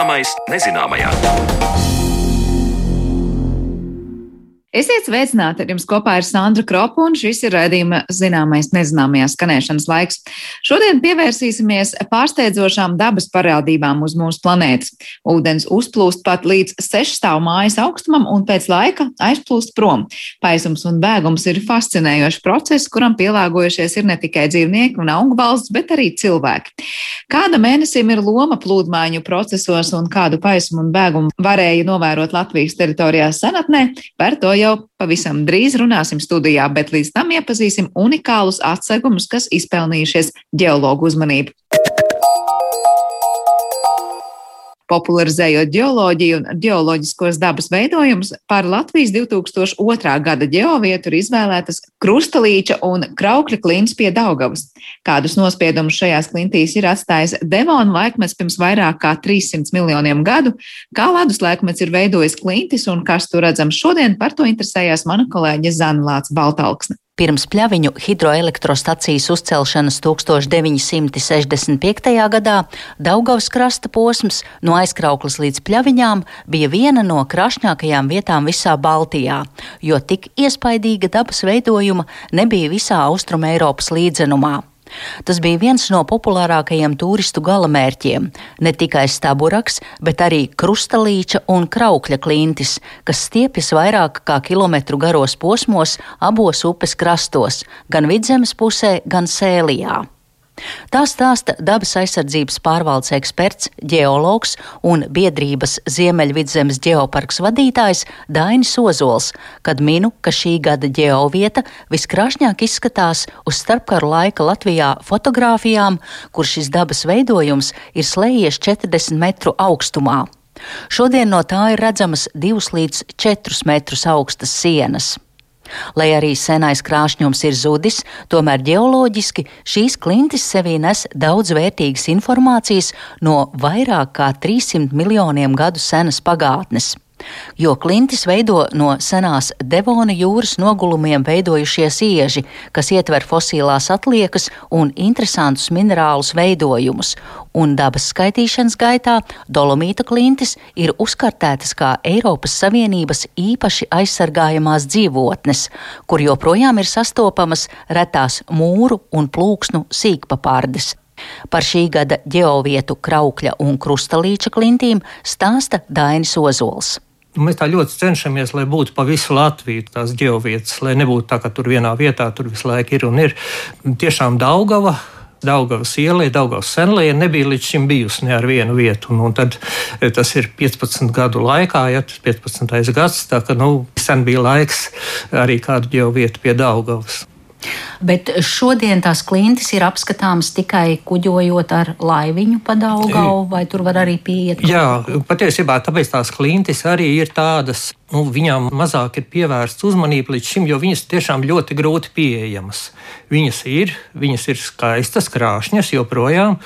Zināmais nezināmajā. Esiet sveicināti! Ar jums kopā ir Sandra Kropa, un šis ir raidījuma zināmais nezināmajā skanēšanas laiks. Šodien pievērsīsimies pārsteidzošām dabas parādībām uz mūsu planētas. Ūdens uzplūst pat līdz sešstāvu mājas augstumam un pēc laika aizplūst prom. Paisums un bēgums ir fascinējošs process, kuram pielāgojušies ir ne tikai dzīvnieki un augu valsts, bet arī cilvēki. Kāda mēnesim ir loma plūdmaiņu procesos un kādu paisumu un bēgumu varēja novērot Latvijas teritorijā senatnē, par to jau pavisam drīz runāsim studijā, bet līdz tam iepazīsim unikālus atsegumus, kas izpelnījušies ģeologu uzmanību. Popularizējot geoloģiju un geoloģiskos dabas veidojumus, par Latvijas 2002. gada geovietu ir izvēlētas krustalīča un kraukļa klints pie Daugavas. Kādus nospiedumus šajās klintīs ir atstājis Devona laikmets pirms vairāk kā 300 miljoniem gadu, kā ledus laikmets ir veidojis klintis un kas tur redzams šodien, par to interesējās mana kolēģe Zana Lāca Baltalksne. Pirms pļaviņu hidroelektrostacijas uzcelšanas 1965. gadā Daugavas krasta posms no aizkrauklas līdz pļaviņām bija viena no krašņākajām vietām visā Baltijā, jo tik iespaidīga dabas veidojuma nebija visā Austrum Eiropas līdzenumā. Tas bija viens no populārākajiem turistu galamērķiem - ne tikai staburaks, bet arī krustalīča un kraukļa klintis, kas stiepjas vairāk kā kilometru garos posmos abos upes krastos, gan vidzemes pusē, gan sēlijā. Tā stāsta dabas aizsardzības pārvaldes eksperts, ģeologs un biedrības Ziemeļvidzemes ģeoparks vadītājs Dainis Ozols, kad minu, ka šī gada ģeovieta viskrāšņāk izskatās uz starpkaru laika Latvijā fotografijām, kur šis dabas veidojums ir slējies 40 metru augstumā. Šodien no tā ir redzamas 2 līdz 4 metrus augstas sienas. Lai arī senais krāšņums ir zudis, tomēr ģeoloģiski šīs klintis sevī nes daudz vērtīgas informācijas no vairāk kā 300 miljoniem gadu senas pagātnes jo klintis veido no senās Devona jūras nogulumiem veidojušies ieži, kas ietver fosilās atliekas un interesantus minerālus veidojumus, un dabas skaitīšanas gaitā dolomīta klintis ir uzkartētas kā Eiropas Savienības īpaši aizsargājamās dzīvotnes, kur joprojām ir sastopamas retās mūru un plūksnu sīkpapārdes. Par šī gada ģeovietu kraukļa un krustalīča klintīm stāsta Dainis Ozols. Mēs tā ļoti cenšamies, lai būtu pa visu Latviju tās geovietas, lai nebūtu tā, ka tur vienā vietā tur visu laiku ir un ir. Tiešām Daugava. Daugavas ielai, Daugavas senlēja nebija līdz šim bijusi ne ar vienu vietu. Un, un tad e, tas ir 15 gadu laikā, ja tas 15. gads, tā ka nu, sen bija laiks arī kādu geovietu pie Daugavas. Bet šodien tās klintis ir apskatāmas tikai kuģojot ar laiviņu pa Daugavu, vai tur var arī pieiet? Jā, patiesībā tāpēc tās klintis arī ir tādas nu, viņām mazāk ir pievērsta uzmanība līdz šim, jo viņas tiešām ļoti grūti pieejamas. Viņas ir, viņas ir skaistas, krāšņas joprojām,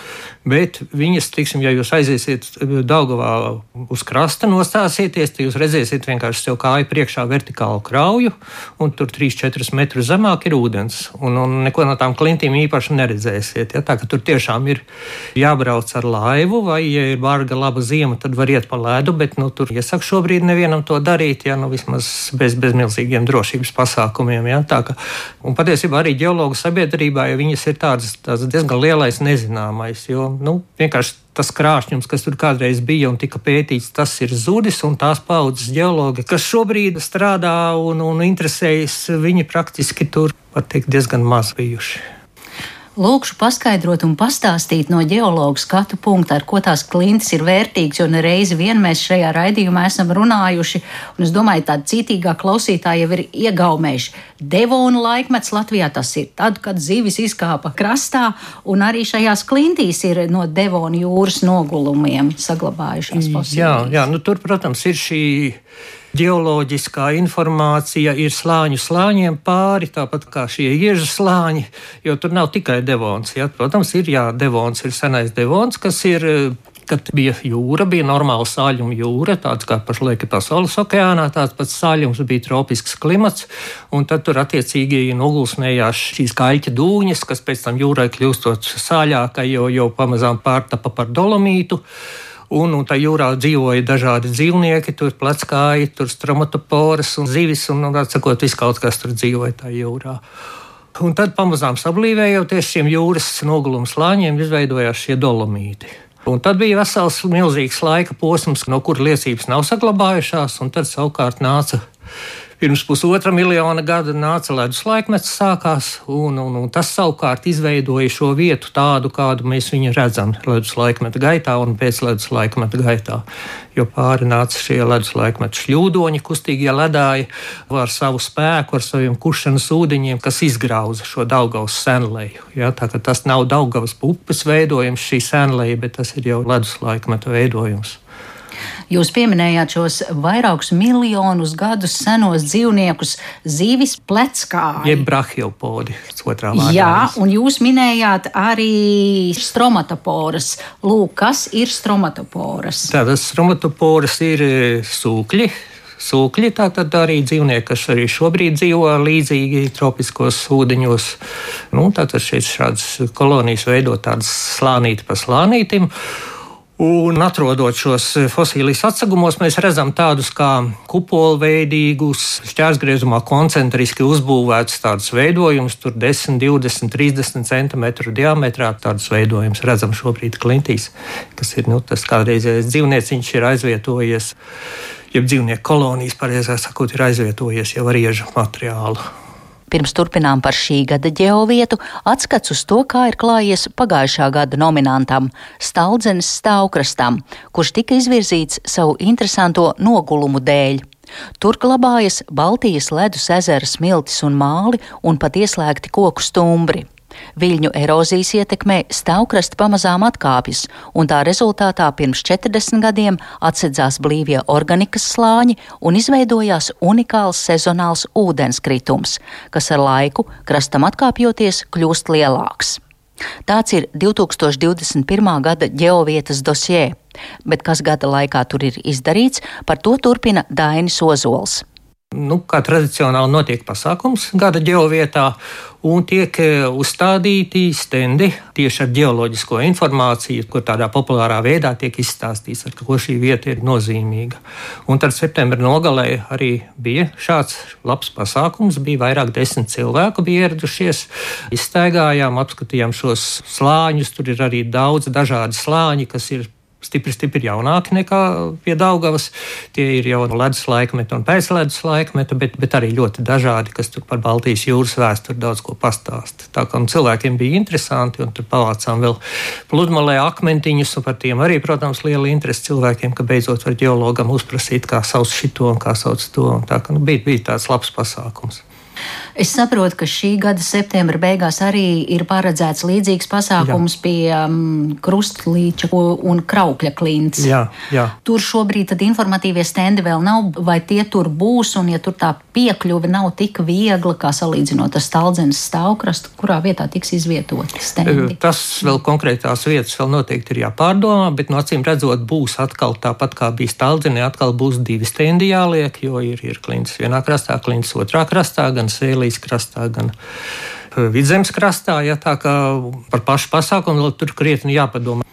bet viņas, tiksim, ja jūs aiziesiet Daugavā uz krasta nostāsieties, tad jūs redzēsiet vienkārši sev kāju priekšā vertikālu krauju, un tur 3-4 metrus zemāk ir ūdens, un, un neko no tām klintīm īpaši neredzēsiet. Ja? Tā ka tur tiešām ir jābrauc ar laivu, vai, ja ir barga laba ziema, tad var iet pa ledu, bet nu, tur iesaka šobrīd nevienam to darīt darīt, ja nu vismaz bez, bez milzīgiem drošības pasākumiem. Ja? Tā, ka, un patiesībā arī geologu sabiedrībā ja viņas ir tādas, tādas diezgan lielais nezināmais. Jo nu, vienkārši tas krāšņums, kas tur kādreiz bija un tika pētīts, tas ir zudis. Tās paudzes geologi, kas šobrīd strādā un, un interesējas, viņi praktiski tur teikt, diezgan maz bijuši. Lūkšu paskaidrot un pastāstīt no ģeologa skatu punkta, ar ko tās klintis ir vērtīgas, jo nereizi vien mēs šajā raidījumā esam runājuši, un es domāju, tāda citīgā klausītāja jau ir iegaumējuši. Devona laikmets Latvijā tas ir tad, kad zivis izkāpa krastā, un arī šajās klintīs ir no Devona jūras nogulumiem saglabājušās fosilijas. Jā, jā nu, tur, protams, ir šī Geoloģiskā informācija ir slāņu slāņiem pāri, tāpat kā šie iežu slāņi, jo tur nav tikai devons. Ja? Protams, ir jā, devons, ir senais devons, kas ir kad bija jūra, bija normāla sāļuma jūra, tāds kā pašlaik ir pasaules okeānā, tāds pats sāļums bija tropisks klimats, un tad tur attiecīgi nogulsnējās šīs kaļķa dūņas, kas pēc tam jūrai kļūstot sāļākai, jo, jo pamazām pārtapa par dolomītu. Un, un tā jūrā dzīvoja dažādi dzīvnieki, tur pleckāji, tur stromatoporas un zivis, un, un atsakot, viss kaut kas tur dzīvoja tā jūrā. Un tad pamazām sablīvējoties šiem jūras noguluma slāņiem, izveidojās šie dolomīti. Un tad bija vesels milzīgs laika posms, no kura liecības nav saglabājušās, un tad savukārt nāca Pirms pusotra miljona gada nāca ledus laikmets, sākās, un, un, un tas savukārt izveidoja šo vietu tādu, kādu mēs viņu redzam ledus laikmeta gaitā un pēc ledus laikmeta gaitā. Jo pāri nāca šie ledus laikmeta šļūdoņi, kustīgie ledāji ar savu spēku, ar saviem kušanas ūdeņiem, kas izgrauza šo Daugavas senleju. Ja, tā, tas nav Daugavas upes veidojums, šī senleja, bet tas ir jau ledus laikmeta veidojums. Jūs pieminējāt šos vairākus miljonus gadus senos dzīvniekus, zīvis pleckā. Jeb brahiopodi, otrā vārdā. Jā, un jūs minējāt arī stromatoporas. Lūk, kas ir stromatoporas? Tātad stromatoporas ir e, sūkļi, sūkļi, tātad arī dzīvnieki, kas arī šobrīd dzīvo līdzīgi tropiskos ūdeņos. Nu, tātad šeit šādas kolonijas veido tādas slānīti pa slānītim. Un atrodot šos fosilijas atsegumos, mēs redzam tādus kā kupolveidīgus, šķērsgriezumā koncentriski uzbūvētus tādus veidojumus, tur 10, 20, 30 cm diametrā. Tādus veidojumus redzam šobrīd klintīs, kas ir nu, tas kādreizējais dzīvnieciņš ir aizvietojies, jeb dzīvnieku kolonijas, pareizāk sakot, ir aizvietojies jau ar iežu materiālu. Pirms turpinām par šī gada ģeovietu, atskats uz to, kā ir klājies pagājušā gada nominantam - Staldzens stāvkrastam, kurš tika izvirzīts savu interesanto nogulumu dēļ. Tur glabājas Baltijas ledus ezera smiltis un māli un pat ieslēgti koku stumbri. Viļņu erozijas ietekmē stāvkrasta pamazām atkāpjas, un tā rezultātā pirms 40 gadiem atsedzās blīvie organikas slāņi un izveidojās unikāls sezonāls ūdenskritums, kas ar laiku krastam atkāpjoties kļūst lielāks. Tāds ir 2021. gada ģeovietas dosjē, bet kas gada laikā tur ir izdarīts, par to turpina Dainis Ozols nu, kā tradicionāli notiek pasākums gada ģeovietā, un tiek e, uzstādīti stendi tieši ar geoloģisko informāciju, kur tādā populārā veidā tiek izstāstīts, ar ko šī vieta ir nozīmīga. Un tad septembra nogalē arī bija šāds labs pasākums. Bija vairāk desmit cilvēku bija ieradušies, izstaigājām, apskatījām šos slāņus. Tur ir arī daudz dažādi slāņi, kas ir stipri, stipri jaunāki nekā pie Daugavas. Tie ir jau no ledus laikmeta un pēcledus laikmeta, bet, bet arī ļoti dažādi, kas tur par Baltijas jūras vēsturi daudz ko pastāsta. Tā kā cilvēkiem bija interesanti, un tur pavācām vēl pludmalē akmentiņus, un par tiem arī, protams, liela interese cilvēkiem, ka beidzot var ģeologam uzprasīt, kā sauc šito un kā sauc to. Un tā kā nu, bija, bija tāds labs pasākums. Es saprotu, ka šī gada septembra beigās arī ir paredzēts līdzīgs pasākums jā. pie um, krustlīča un kraukļa klints. Jā, jā. Tur šobrīd informatīvie stendi vēl nav, vai tie tur būs, un ja tur tā piekļuve nav tik viegla, kā salīdzinot ar stāldzenes stāvkrastu, kurā vietā tiks izvietoti stendi. Tas vēl konkrētās vietas vēl noteikti ir jāpārdomā, bet no acīm redzot būs atkal tāpat kā bija stāldzenē, atkal būs divi stendi jāliek, jo ir, ir klints vienā krastā, klints otrā krastā, gan sēlī Itālijas krastā, gan eh, Vidzemes krastā. Ja, tā kā par pašu pasākumu vēl tur krietni jāpadomā.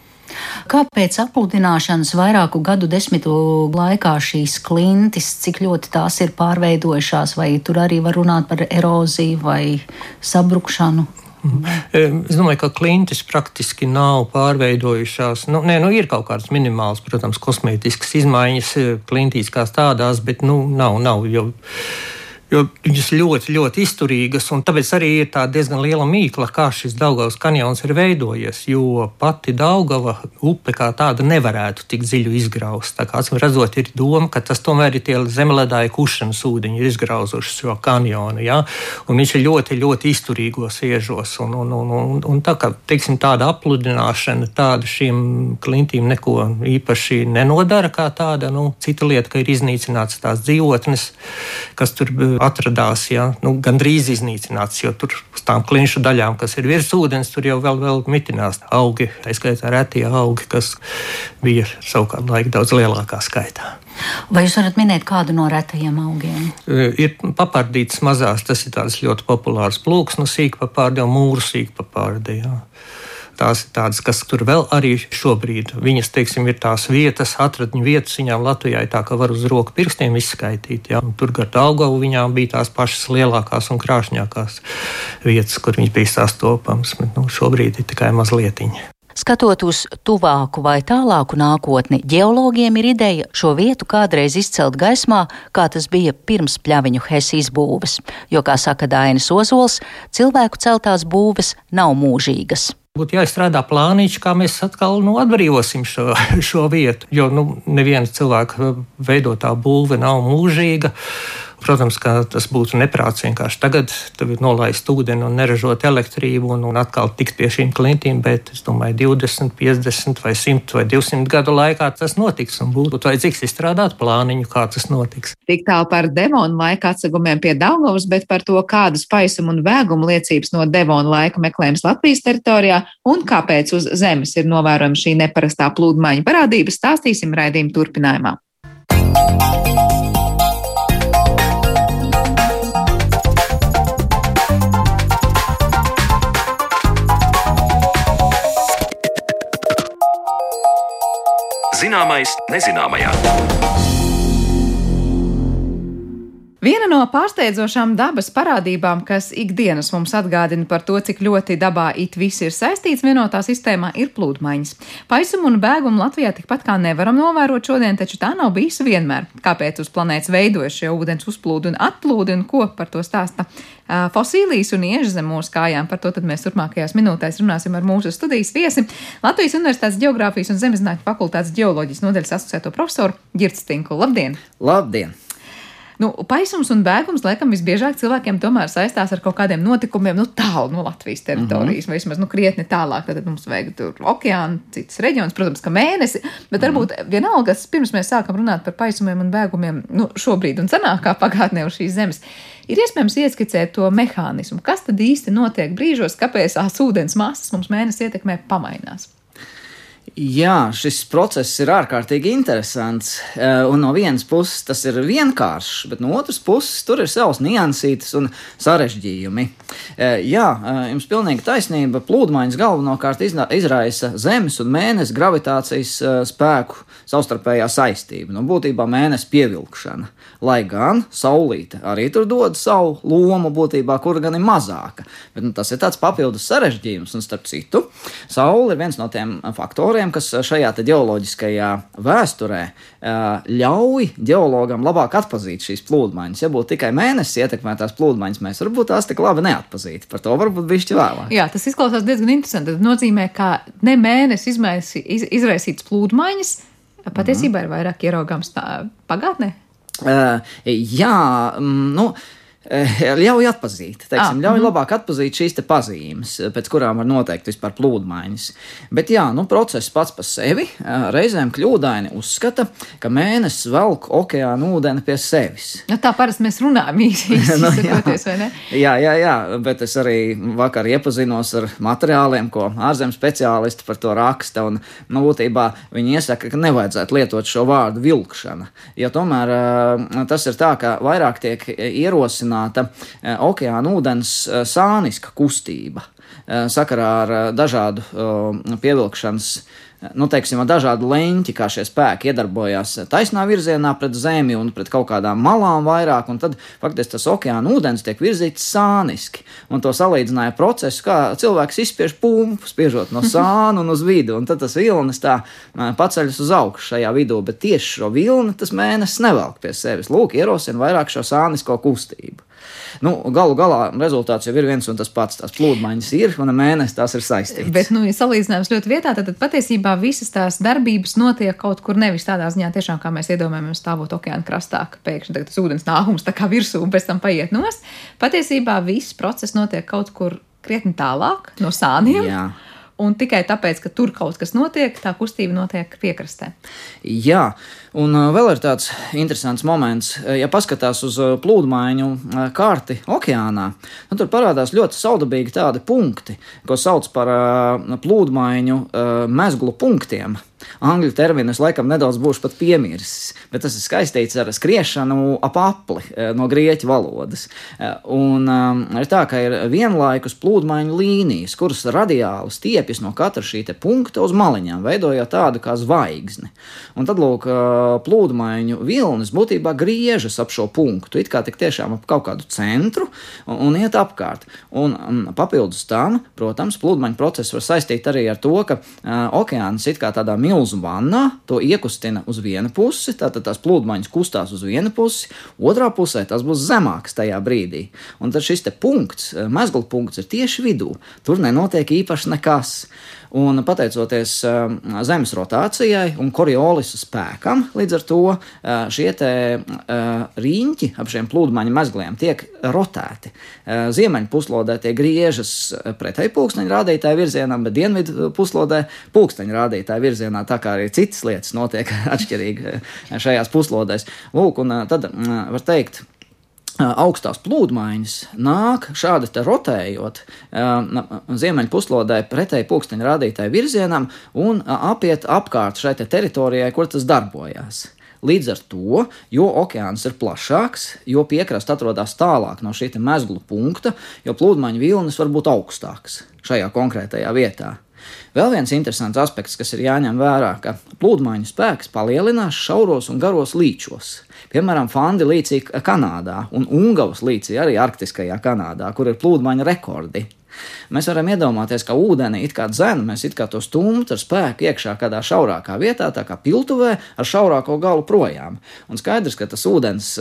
Kāpēc apludināšanas vairāku gadu desmitu laikā šīs klintis, cik ļoti tās ir pārveidojušās, vai tur arī var runāt par eroziju vai sabrukšanu? Mhm. Es domāju, ka klintis praktiski nav pārveidojušās. Nu, nē, nu, ir kaut kādas minimālas, protams, kosmētiskas izmaiņas eh, klintīs kā tādās, bet nu, nav, nav jau jo viņas ļoti, ļoti izturīgas. Tāpēc arī ir diezgan liela mīkla, kā šis Daugavas kanjons ir veidojies. Jo pati Daugava upe kā tāda nevarētu tik dziļi izgraust. Tā kā acīm redzot, ir doma, ka tas tomēr ir tie zemledāja kušanas ūdeņi, izgrauzuši šo kanjonu. Ja? Un viņš ir ļoti, ļoti izturīgos iežos. Un, un, un, un, un tā kā teiksim, tāda apludināšana tāda šīm klintīm neko īpaši nenodara kā tāda. Nu, cita lieta, ka ir iznīcināts tās dzīvotnes, kas tur atradās ja, nu, gandrīz iznīcināts, jo tur uz tām klinšu daļām, kas ir virs ūdens, tur jau vēl, vēl mitinās augi, tā skaitā retie augi, kas bija savukārt laika daudz lielākā skaitā. Vai jūs varat minēt kādu no retajiem augiem? E, ir papārdītas mazās, tas ir tāds ļoti populārs plūks, no sīkpapārdi un mūru sīkpapārdi. Jā. Tās ir tādas, kas tur vēl arī šobrīd. Viņas, teiksim, ir tās vietas, atradņu vietas, viņām Latvijā ir tā, ka var uz roku pirkstiem izskaitīt. Ja? Tur gar Daugavu viņām bija tās pašas lielākās un krāšņākās vietas, kur viņas bija sastopamas, bet nu, šobrīd ir tikai mazlietiņa. Skatot uz tuvāku vai tālāku nākotni, geologiem ir ideja šo vietu kādreiz izcelt gaismā, kā tas bija pirms pļaviņu hesi izbūves, jo, kā saka Dainis Ozols, cilvēku celtās būves nav mūžīgas. Būtu jāizstrādā plāniņš, kā mēs atkal nu, atbrīvosim šo, šo vietu. Jo nu, neviena cilvēka veidotā būve nav mūžīga. Protams, ka tas būtu neprāts vienkārši tagad nolaist ūdeni un neražot elektrību un, un atkal tikt pie šīm klintīm, bet es domāju, 20, 50 vai 100 vai 200 gadu laikā tas notiks un būtu vajadzīgs izstrādāt plāniņu, kā tas notiks. Tik tālu par Devonu laika atsegumiem pie Daugavas, bet par to, kādas paisuma un vēguma liecības no Devona laika meklējums Latvijas teritorijā un kāpēc uz Zemes ir novērojama šī neparastā plūdmaiņa parādība, stāstīsim raidījuma turpinājumā. Zināmais nezināmajā. Viena no pārsteidzošām dabas parādībām, kas ikdienas mums atgādina par to, cik ļoti dabā it viss ir saistīts vienotā sistēmā, ir plūdmaiņas. Paisumu un bēgumu Latvijā tikpat kā nevaram novērot šodien, taču tā nav bijusi vienmēr. Kāpēc uz planētas veidojas šie ūdens uzplūdi un atplūdi un ko par to stāsta fosīlijas un ieža zem mūsu kājām? Par to mēs turpmākajās minūtēs runāsim ar mūsu studijas viesi Latvijas Universitātes Geogrāfijas un Zemezinātņu fakultātes ģeoloģijas nodaļas asociēto profesoru Girts Tinku. Labdien! Labdien! Nu, paisums un bēgums laikam visbiežāk cilvēkiem tomēr saistās ar kaut kādiem notikumiem nu, tālu no Latvijas teritorijas, mm -hmm. vismaz nu, krietni tālāk. Tad mums vajag tur okeānu, citas reģionus, protams, ka mēnesi. Bet varbūt mm -hmm. vienalga, pirms mēs sākam runāt par paisumiem un bēgumiem, nu, šobrīd un senākā pagātnē uz šīs zemes, ir iespējams ieskicēt to mehānismu. Kas tad īsti notiek brīžos, kāpēc tās ūdens masas mums mēnesi ietekmē pamainās? Jā, šis process ir ārkārtīgi interesants. Eh, un no vienas puses tas ir vienkāršs, bet no otras puses tur ir savs niansītes un sarežģījumi. Eh, jā, eh, jums pilnīgi taisnība. Plūdmaiņas galvenokārt izraisa Zemes un Mēnesis gravitācijas spēku savstarpējā saistība. Nu, būtībā Mēnesis pievilkšana. Lai gan Saulīte arī tur dod savu lomu, būtībā, kura gan ir mazāka. Bet nu, tas ir tāds papildus sarežģījums. Un starp citu, Saule ir viens no tiem faktoriem kas šajā geoloģiskajā vēsturē ļauj geologam labāk atpazīt šīs plūdmaiņas. Ja būtu tikai mēnesis ietekmētās plūdmaiņas, mēs varbūt tās tik labi neatpazītu. Par to varbūt bišķi vēlāk. Jā, tas izklausās diezgan interesanti. Tas nozīmē, ka ne mēnesis izraisīts plūdmaiņas, patiesībā ir vairāk ieraugāms pagātnē. Uh, jā, mm, nu. Eh, ļauj atpazīt, teiksim, ah, ļauj mm. labāk atpazīt šīs pazīmes, pēc kurām var noteikt vispār plūdmaiņas. Bet, jā, nu, process pats par sevi eh, reizēm kļūdaini uzskata, ka mēnesis velk okeāna ūdeni pie sevis. Nu, tā parasti mēs runājam īsi, nu, sakoties, vai ne? Jā, jā, jā, bet es arī vakar iepazinos ar materiāliem, ko ārzemju speciālisti par to raksta, un, nu, būtībā viņi iesaka, ka nevajadzētu lietot šo vārdu vilkšana, jo tomēr eh, tas ir tā, ka vairāk tiek ierosināts veicināta eh, okeāna ūdens eh, sāniska kustība eh, sakarā ar dažādu pievilkšanas nu, teiksim, ar dažādu leņķi, kā šie spēki iedarbojās taisnā virzienā pret zemi un pret kaut kādām malām vairāk, un tad faktiski tas okeāna ūdens tiek virzīts sāniski. Un to salīdzināja procesu, kā cilvēks izspiež pumpu, spiežot no sāna un uz vidu, un tad tas vilnis tā paceļas uz augšu šajā vidū, bet tieši šo vilni tas mēnesis nevelk pie sevis. Lūk, ierosina vairāk šo sānisko kustību. Nu, galu galā rezultāts jau ir viens un tas pats. Tās plūdmaiņas ir un mēnesis tās ir saistītas. Bet, nu, ja salīdzinājums ļoti vietā, tad, tad patiesībā visas tās darbības notiek kaut kur nevis tādā ziņā, tiešām, kā mēs iedomājamies, stāvot okeāna krastā, ka pēkšņi tas ūdens nākums tā kā virsū un pēc tam paiet nost. Patiesībā viss process notiek kaut kur krietni tālāk no sāniem. Jā un tikai tāpēc, ka tur kaut kas notiek, tā kustība notiek piekrastē. Jā, un vēl ir tāds interesants moments, ja paskatās uz plūdmaiņu karti okeānā, nu, tur parādās ļoti saudabīgi tādi punkti, ko sauc par plūdmaiņu mezglu punktiem. Angļu terminu es laikam nedaudz būšu pat piemirsis, bet tas ir skaistīts ar skriešanu ap apli no grieķu valodas. Un um, ir tā, ka ir vienlaikus plūdmaiņu līnijas, kuras radiāli stiepjas stiepjas no katra šī punkta uz maliņām, veidojot tādu kā zvaigzni. Un tad, lūk, plūdmaiņu vilnis būtībā griežas ap šo punktu, it kā tik tiešām ap kaut kādu centru un, un iet apkārt. Un um, papildus tam, protams, plūdmaiņu procesu var saistīt arī ar to, ka uh, okeāns it kā tādā milzu vannā to iekustina uz vienu pusi, tātad tās plūdmaiņas kustās uz vienu pusi, otrā pusē tas būs zemāks tajā brīdī. Un tad šis punkts, mezgla punkts, ir tieši vidū. Tur nenotiek īpaši nekas. Un pateicoties uh, Zemes rotācijai un Koriolisa spēkam, līdz ar to uh, šie te, uh, riņķi ap šiem plūdmaņa mezgliem tiek rotēti. Uh, Ziemeļu puslodē tie griežas pretēji pulksteņa rādītāja virzienam, bet dienvidu puslodē pulksteņa rādītāja virzienā, tā kā arī citas lietas notiek atšķirīgi šajās puslodēs. Lūk, un tad var teikt, augstās plūdmaiņas nāk šādi rotējot ziemeļpuslodē pretēji pulksteņa rādītāju virzienam un apiet apkārt šai te teritorijai, kur tas darbojās. Līdz ar to, jo okeāns ir plašāks, jo piekrasts atrodas tālāk no šī mezglu punkta, jo plūdmaiņu vilnis var būt augstāks šajā konkrētajā vietā. Vēl viens interesants aspekts, kas ir jāņem vērā, ka plūdmaiņu spēks palielinās šauros un garos līčos. Piemēram, Fandi līcī Kanādā un Ungavas līcī arī Arktiskajā Kanādā, kur ir plūdmaiņu rekordi. Mēs varam iedomāties, ka ūdeni it kā dzēnu, mēs it kā to stumt ar spēku iekšā kādā šaurākā vietā, tā kā piltuvē ar šaurāko galu projām. Un skaidrs, ka tas ūdens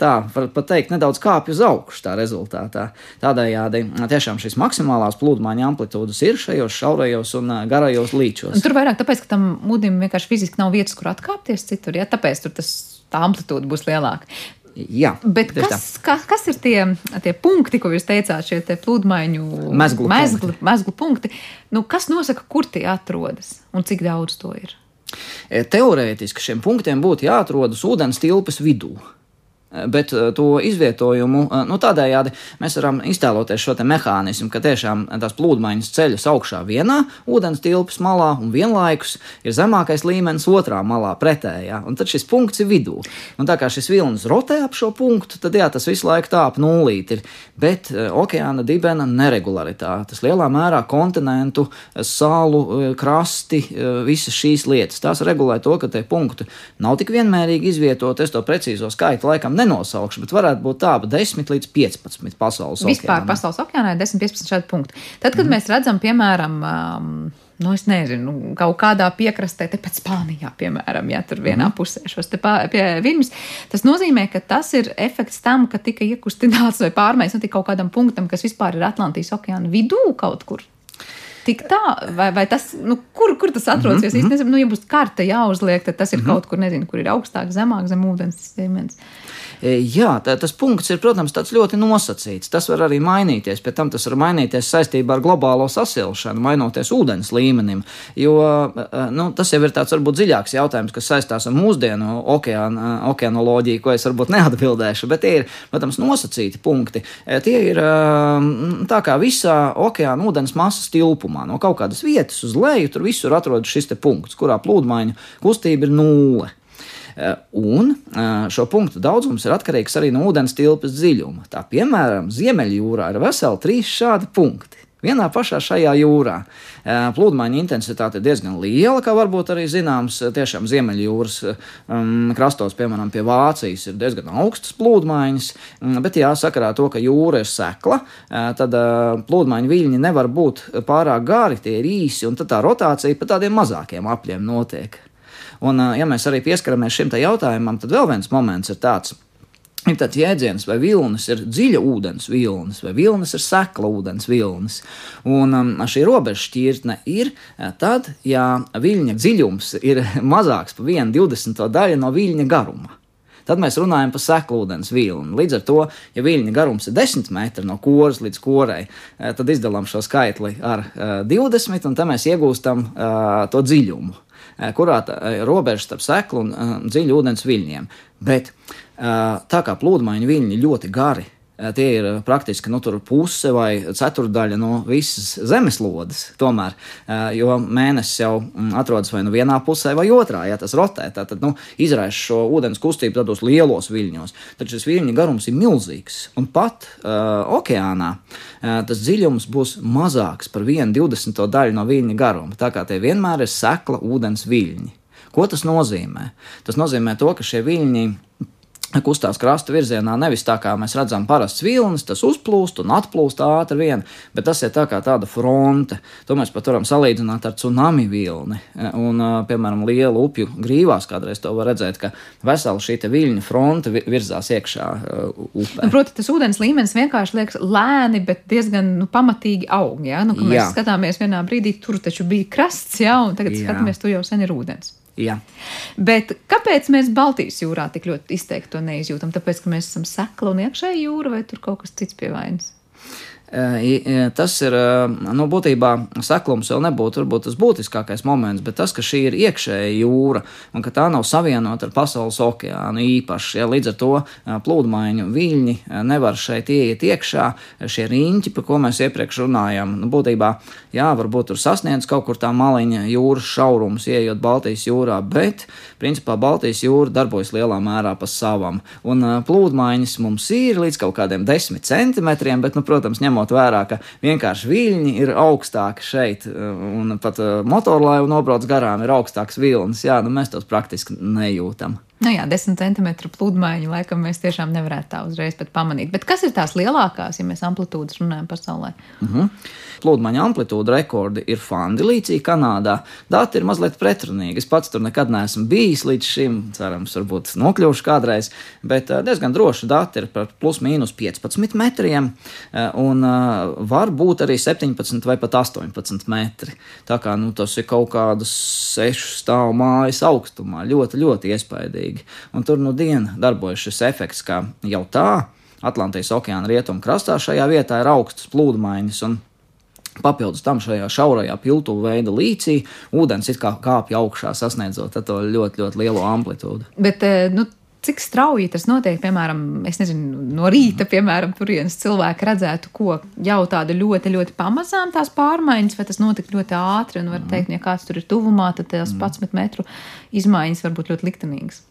tā, var pat teikt, nedaudz kāpj uz augšu tā rezultātā. Tādējādi tiešām šīs maksimālās plūdmaiņa amplitūdas ir šajos šaurajos un garajos līčos. Un tur vairāk tāpēc, ka tam ūdenim vienkārši fiziski nav vietas, kur atkāpties citur, ja tāpēc tur tas tā amplitūda būs lielāka. Jā, bet kas, kas, kas ir tie, tie punkti, ko jūs teicāt, šie pludmaiņu mezglu, mezglu, mezglu punkti? Nu, kas nosaka, kur tie atrodas un cik daudz to ir? E, teorētiski šiem punktiem būtu jāatrodas ūdens tilpes vidū. Bet eh, to izvietojumu, eh, nu, tādējādi mēs varam iztēloties šo mehānismu, ka tiešām tās plūdmaiņas ceļas augšā vienā ūdens tilpas malā un vienlaikus ir zemākais līmenis otrā malā pretējā. Un tad šis punkts ir vidū. Un tā kā šis vilnis rotē ap šo punktu, tad jā, tas visu laiku tā ap nulīti ir. Bet okeāna dibena neregularitātes lielā mērā kontinentu, salu, krasti, visas šīs lietas. Tās regulē to, ka tie punkti nav tik vienmērīgi izvietoti. Es to precīzo skaitu laikam nenosaukšu, bet varētu būt tā, 10 līdz 15 pasaules okeānā. Vispār pasaules okeānā ir 10-15 šādi punkti. Tad, kad mm. mēs redzam, piemēram, um, nu, es nezinu, kaut kādā piekrastē, tepat Spānijā, piemēram, ja tur vienā mm. pusē šos te viļņus, tas nozīmē, ka tas ir efekts tam, ka tika iekustināts vai pārmaiņas notika kaut kādam punktam, kas vispār ir Atlantijas okeāna vidū kaut kur. Tik tā, vai, vai tas, nu, kur, kur tas atrodas? Mm -hmm. Es īstenībā nezinu, nu, ja būs karte jāuzliek, tad tas ir mm -hmm. kaut kur, nezinu, kur ir augstāk, zemāk, zem ūdens līmenis. E, jā, tā, tas punkts ir, protams, ļoti nosacīts. Tas var arī mainīties. Pēc tam tas var mainīties saistībā ar globālo sasilšanu, mainoties ūdens līmenim. Jo e, e, nu, tas jau ir tāds varbūt dziļāks jautājums, kas saistās ar mūsdienu okeāna, okeanoloģiju, ko es varbūt neatbildēšu. Bet tie ir, protams, nosacīti punkti. Tie ir tā kā visā okeāna ūdens masas tilpumā. No kaut kādas vietas uz leju tur visur atrodas šis punkts, kurā plūdmaiņu kustība ir nulle. Eh, un eh, šo punktu daudzums ir atkarīgs arī no ūdens tilpes dziļuma. Tā piemēram, Ziemeļjūrā ir veseli trīs šādi punkti. Vienā pašā šajā jūrā eh, plūdmaiņa intensitāte ir diezgan liela, kā varbūt arī zināms. Tiešām Ziemeļjūras um, krastos, piemēram, pie Vācijas, ir diezgan augstas plūdmaiņas, mm, bet jāsakarā to, ka jūra ir sekla, tad uh, plūdmaiņa viļņi nevar būt pārāk gari, tie ir īsi, un tā rotācija pa tādiem mazākiem apļiem notiek. Un, ja mēs arī pieskaramies šim jautājumam, tad vēl viens moments ir tāds. Ir tāds jēdziens, vai vilnis ir dziļa ūdens vilnis, vai vilnis ir sekla ūdens vilnis. Un um, šī robežšķirtne ir tad, ja viļņa dziļums ir mazāks par 1,20 daļu no viļņa garuma. Tad mēs runājam par seklūdens vilni. Līdz ar to, ja viļņa garums ir 10 metri no koras līdz korai, tad izdalām šo skaitli ar uh, 20, un tad mēs iegūstam uh, to dziļumu. Eh, kurā eh, robeža starp seklu un uh, dziļu ūdens viļņiem. Bet tā kā plūdmaiņu viļņi ļoti gari, Tie ir praktiski nu, puse vai ceturdaļa no visas zemeslodes. Tomēr, jo mēnesis jau mm, atrodas vai nu vienā pusē, vai otrā, ja tas rotē. Tad nu, izraisa šo ūdens kustību tādos lielos viļņos. Tad šis viļņu garums ir milzīgs. Un pat uh, okeānā uh, tas dziļums būs mazāks par 1,20 daļu no viļņa garuma. Tā kā tie vienmēr ir sekla ūdens viļņi. Ko tas nozīmē? Tas nozīmē to, ka šie viļņi kustās krasta virzienā, nevis tā kā mēs redzam, parasts vilnis, tas uzplūst un atplūst ātri vien, bet tas ir tā kā tāda fronte. To mēs pat varam salīdzināt ar tsunami vilni. Un, piemēram, lielu upju grīvās kādreiz to var redzēt, ka vesela šī viļņu fronte virzās iekšā upē. Nu, proti, tas ūdens līmenis vienkārši liekas lēni, bet diezgan nu, pamatīgi aug. Ja? Nu, mēs jā. skatāmies vienā brīdī, tur taču bija krasts, ja? un tagad jā. skatāmies, tur jau sen ir ūdens. Jā. Bet kāpēc mēs Baltijas jūrā tik ļoti izteikti to neizjūtam? Tāpēc, ka mēs esam sekla un iekšēji jūra, vai tur kaut kas cits pie vainas? Tas ir nu, būtībā seklums vēl nebūtu varbūt, tas būtiskākais moments, bet tas, ka šī ir iekšēja jūra un ka tā nav savienota ar pasaules okeānu īpaši. Ja, līdz ar to plūdmaiņu viļņi nevar šeit ieiet iekšā. Šie riņķi, par ko mēs iepriekš runājām, nu, būtībā, jā, varbūt tur sasniedz kaut kur tā maliņa jūras šaurums, ieejot Baltijas jūrā, bet principā Baltijas jūra darbojas lielā mērā pa savam. Un plūdmaiņas mums ir līdz kaut kādiem desmit centimetriem, bet, nu, protams, ņemot ņemot vērā, ka vienkārši viļņi ir augstāki šeit, un pat uh, motorlaiva nobrauc garām, ir augstāks vilnis. Jā, nu mēs tos praktiski nejūtam. Nu jā, 10 centimetru pludmaiņu laikam mēs tiešām nevarētu tā uzreiz pamanīt. Bet kas ir tās lielākās, ja mēs amplitūdas runājam pasaulē? Uh mhm. -huh pludmaņa amplitūda rekordi ir Fandilīcija, Kanādā. Dati ir mazliet pretrunīgi. Es pats tur nekad neesmu bijis līdz šim, cerams, varbūt nokļūšu kādreiz, bet eh, diezgan droši dati ir par plus mīnus 15 metriem, eh, un eh, var būt arī 17 vai pat 18 metri. Tā kā nu, tas ir kaut kādas sešu stāvu mājas augstumā, ļoti, ļoti iespaidīgi. Un tur nu dienu darbojas šis efekts, kā jau tā. Atlantijas okeāna rietumu krastā šajā vietā ir augstas plūdmaiņas, un Papildus tam šajā šaurajā piltuvu veida līcī ūdens it kā kāpj augšā, sasniedzot to ļoti, ļoti lielo amplitūdu. Bet, eh, nu, cik strauji tas notiek, piemēram, nezinu, no rīta, piemēram, turienes cilvēki redzētu, ko jau tāda ļoti, ļoti pamazām tās pārmaiņas, vai tas notika ļoti ātri, un var teikt, ja kāds tur ir tuvumā, tad tās 11 metru izmaiņas var būt ļoti liktenīgas.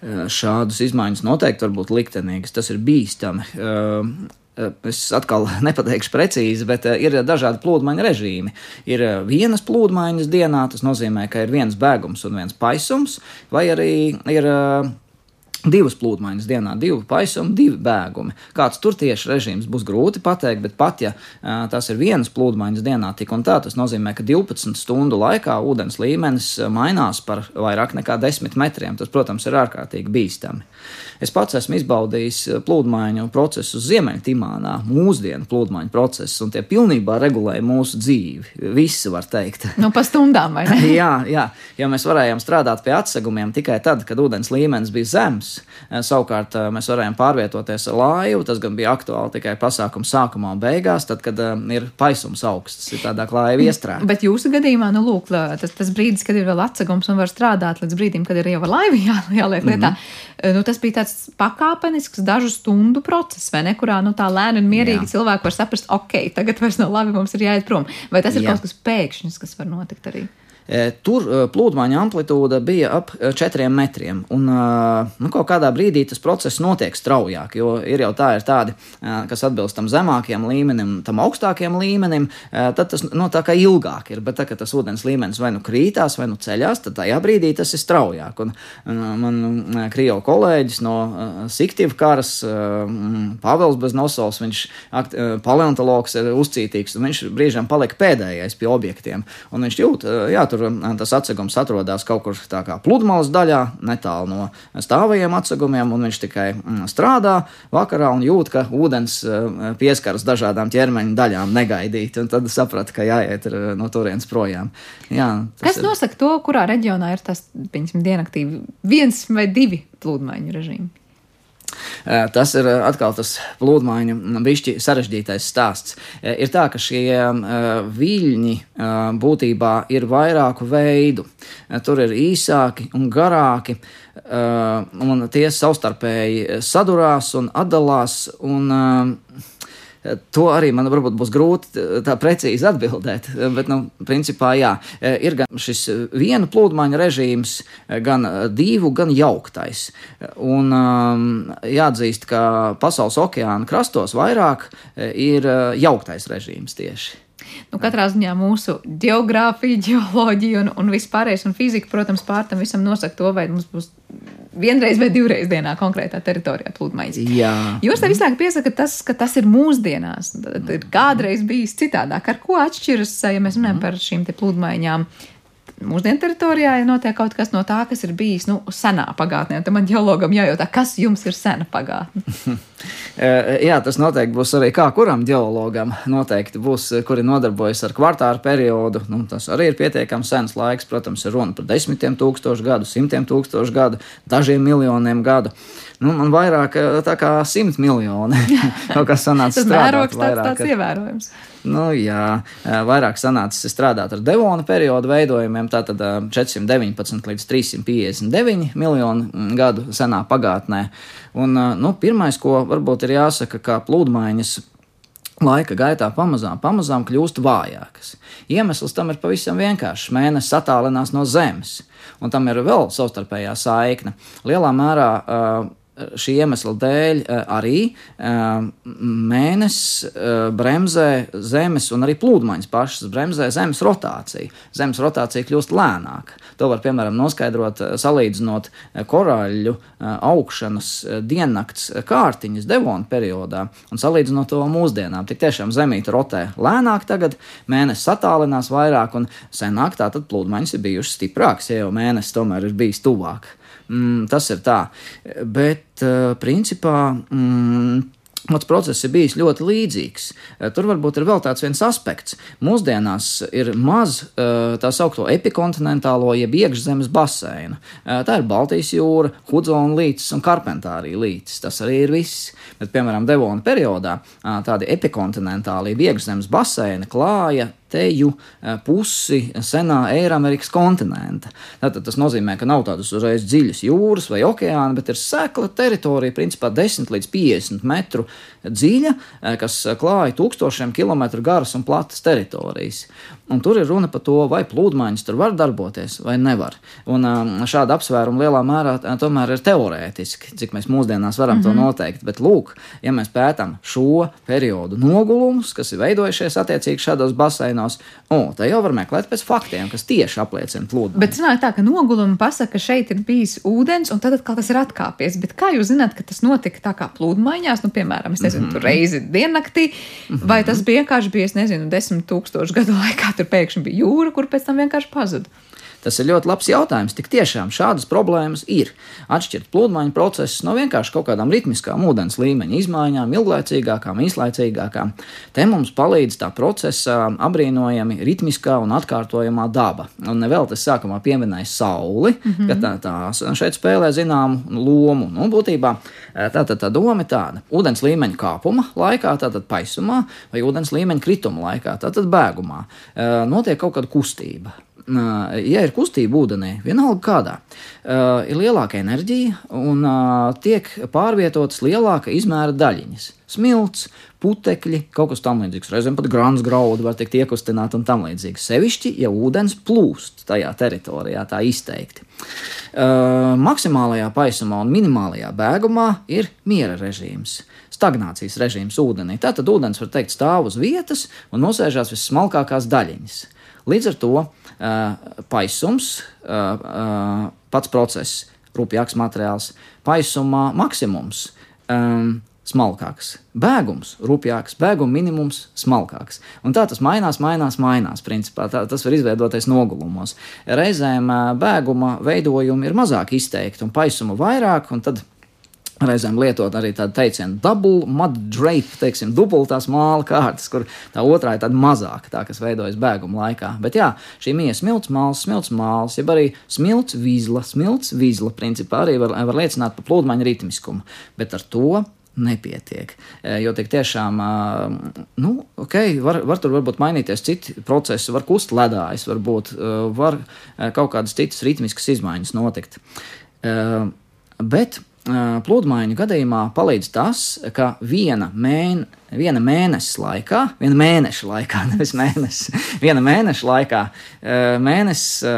Eh, šādas izmaiņas noteikti var būt liktenīgas, tas ir bīstami. Eh, Eh, es atkal nepateikšu precīzi, bet ir dažādi plūdmaiņu režīmi. Ir vienas plūdmaiņas dienā, tas nozīmē, ka ir viens bēgums un viens paisums, vai arī ir Divas plūdmaiņas dienā, divi paisumi, divi bēgumi. Kāds tur tieši režīms būs grūti pateikt, bet pat ja tas ir vienas plūdmaiņas dienā, tik un tā, tas nozīmē, ka 12 stundu laikā ūdens līmenis mainās par vairāk nekā 10 metriem. Tas, protams, ir ārkārtīgi bīstami. Es pats esmu izbaudījis plūdmaiņu procesu Ziemeļtimānā, mūsdienu plūdmaiņu procesus, un tie pilnībā regulēja mūsu dzīvi. Visi var teikt. Nu, pa stundām, vai ne? jā, jā, jo mēs varējām strādāt pie atsegumiem tikai tad, kad ūdens līmenis bija zems Eh, savukārt mēs varējām pārvietoties ar laivu. Tas gan bija aktuāli tikai pasākuma sākumā un beigās, tad, kad ir paisums augsts, ir tādā laiva iestrēgta. Bet jūsu gadījumā, nu, lūk, tas, tas brīdis, kad ir vēl atsegums un var strādāt līdz brīdim, kad ir jau ar laivu jā, jāliek lietā, mm -hmm. nu, tas bija tāds pakāpenisks, dažu stundu process, vai ne, kurā nu, tā lēni un mierīgi jā. cilvēki var saprast, ok, tagad vairs nav labi, mums ir jāiet prom. Vai tas ir jā. kaut kas pēkšņs, kas var notikt arī? E, tur e, plūdmaiņa amplitūda bija ap 4 e, metriem. Un, nu, kaut kādā brīdī tas process notiek straujāk, jo ir jau tā, ir tādi, kas atbilst tam zemākajam līmenim, tam augstākajam līmenim, tad tas no, tā kā ilgāk ir. Bet, tā, tas ūdens līmenis vai nu krītās, vai nu ceļās, tad tajā brīdī tas ir straujāk. Un, man krievu kolēģis no Siktīva karas, Pāvils Beznosovs, viņš paleontologs ir uzcītīgs, un viņš brīžām palika pēdējais pie objektiem. Un viņš jūt, jā, tur tur tas atsegums atrodas kaut kur tā kā pludmales daļā, netālu no stāvajiem atsegumiem, un viņš tikai mm, strādā vakarā un jūt, ka ūdens pieskaras dažādām ķermeņa daļām negaidīti, un tad saprata, ka jāiet no turienes projām. Jā, Kas ir... nosaka to, kurā reģionā ir tas, piemēram, dienaktīvi viens vai divi pludmaiņu režīmi? Tas ir atkal tas plūdmaiņu bišķi sarežģītais stāsts. Ir tā, ka šie viļņi būtībā ir vairāku veidu. Tur ir īsāki un garāki, un tie savstarpēji sadurās un atdalās. Un, To arī man varbūt būs grūti tā precīzi atbildēt, bet, nu, principā, jā, ir gan šis viena plūdmaņa režīms, gan divu, gan jauktais. Un um, jāatzīst, ka pasaules okeāna krastos vairāk ir jauktais režīms tieši. Nu, katrā ziņā mūsu geogrāfija, geoloģija un, un vispārējais un fizika, protams, pār tam visam nosaka to, vai mums būs vienreiz vai divreiz dienā konkrētā teritorijā pludmales. Jūs te visu laiku piesakāt, tas, ka tas ir mūsdienās. Tad ir kādreiz bijis citādāk. Ar ko atšķiras, ja mēs runājam par šīm pludmaiņām? Mūsdienu teritorijā ja notiek kaut kas no tā, kas ir bijis nu, senā pagātnē. Tad man ģeologam jājautā, kas jums ir sena pagātne. Eh, jā, tas noteikti būs arī kā kuram ģeologam. Noteikti būs, eh, kuri nodarbojas ar kvartāru periodu. Nu, tas arī ir pietiekami sens laiks. Protams, ir runa par desmitiem tūkstošu gadu, simtiem tūkstošu gadu, dažiem miljoniem gadu. Nu, man vairāk eh, tā kā simt miljoni. Kaut kas sanāca. Tas mērogs tāds, tāds ievērojams. Nu, jā, vairāk sanācis strādāt ar devona periodu veidojumiem, tātad 419 līdz 359 miljonu gadu senā pagātnē. Un, nu, pirmais, ko varbūt ir jāsaka, kā plūdmaiņas laika gaitā pamazām, pamazām kļūst vājākas. Iemesls tam ir pavisam vienkāršs. Mēnesis attālinās no Zemes, un tam ir vēl savstarpējā saikne. Lielā mērā uh, šī iemesla dēļ eh, arī eh, mēnesis eh, bremzē Zemes un arī plūdmaiņas pašas bremzē Zemes rotāciju. Zemes rotācija kļūst lēnāka. To var piemēram noskaidrot salīdzinot korāļu augšanas diennakts kārtiņas devona periodā un salīdzinot to mūsdienām. Tik tiešām Zemīte rotē lēnāk tagad, mēnesis attālinās vairāk un senāk tātad plūdmaiņas ir bijušas stiprākas, ja jau mēnesis tomēr ir bijis tuvāk. Mm, tas ir tā. Bet, uh, principā, mm, Mans process ir bijis ļoti līdzīgs. Eh, tur varbūt ir vēl tāds viens aspekts. Mūsdienās ir maz eh, tā saucamo epikontinentālo jeb iekšzemes baseinu. Tā ir Baltijas jūra, Hudzona līcis un Karpentārija līcis. Tas arī ir viss. Bet, piemēram, Devona periodā tādi epikontinentāli jeb iekšzemes baseini klāja teju eh, pusi senā Eiramerikas kontinenta. Tātad tas nozīmē, ka nav tādas uzreiz dziļas jūras vai okeāna, bet ir sekla teritorija, principā 10 līdz 50 metru dziļa, eh, kas klāja tūkstošiem kilometru garas un platas teritorijas. Un tur ir runa par to, vai plūdmaiņas tur var darboties vai nevar. Un šāda apsvēruma lielā mērā tomēr ir teorētiski, cik mēs mūsdienās varam mm -hmm. to mhm. noteikt. Bet, lūk, ja mēs pētām šo periodu nogulumus, kas ir veidojušies attiecīgi šādos baseinos, oh, tad jau var meklēt pēc faktiem, kas tieši apliecina plūdu. Bet sanāk tā, ka nogulumi pasaka, ka šeit ir bijis ūdens, un tad atkal tas ir atkāpies. Bet kā jūs zināt, ka tas notika tā kā plūdmaiņās, nu, piemēram, es nezinu, mm -hmm. reizi diennaktī, mm -hmm. vai tas vienkārši bija, es nezinu, desmit tūkstošu gadu laikā? tur pēkšņi bija jūra, kur pēc tam vienkārši pazuda. Tas ir ļoti labs jautājums. Tik tiešām šādas problēmas ir. Atšķirt pludmaiņu procesus no vienkārši kaut kādām ritmiskām ūdens līmeņa izmaiņām, ilglaicīgākām, īslaicīgākām. Te mums palīdz tā procesa apbrīnojami ritmiskā un atkārtojamā daba. Un nevēl tas sākumā pieminēja sauli, mm -hmm. ka tā, tā šeit spēlē zināmu lomu. Nu, būtībā tā, tā, tā doma ir tāda. Ūdens līmeņa kāpuma laikā, tātad paisumā, vai ūdens līmeņa krituma laikā, tātad bēgumā, notiek kaut kāda kustība ja ir kustība ūdenī, vienalga kādā, ir lielāka enerģija un tiek pārvietotas lielāka izmēra daļiņas. Smilts, putekļi, kaut kas tamlīdzīgs, reizēm pat grāns graudu var tikt iekustināti un tam līdzīgi. Sevišķi, ja ūdens plūst tajā teritorijā tā izteikti. Uh, maksimālajā paisumā un minimālajā bēgumā ir miera režīms stagnācijas režīms ūdenī. Tātad ūdens, var teikt, stāv uz vietas un nosēžās vissmalkākās daļiņas. Līdz ar to paisums, uh, uh, pats process, rupjāks materiāls, paisumā maksimums. Um, smalkāks. Bēgums, rupjāks, bēguma minimums, smalkāks. Un tā tas mainās, mainās, mainās. Principā tā, tas var izveidoties nogulumos. Reizēm bēguma veidojumi ir mazāk izteikti un paisuma vairāk, un tad Reizēm lietot arī tādu teicienu, double mud drape, teiksim, dubultās māla kārtas, kur tā otrā ir tāda mazāka, tā, kas veidojas bēguma laikā. Bet jā, šī mīja smilts māls, smilts māls, jeb arī smilts vizla, smilts vizla, principā arī var, var liecināt par plūdmaņa ritmiskumu. Bet ar to nepietiek. Jo tik tiešām, nu, ok, var, var tur varbūt mainīties citi procesi, var kust ledājs, varbūt var kaut kādas citas ritmiskas izmaiņas notikt. Bet pludmaiņu gadījumā palīdz tas, ka viena, mēne, viena mēneša laikā, viena mēneša laikā, nevis mēnesis, viena mēneša laikā mēnesis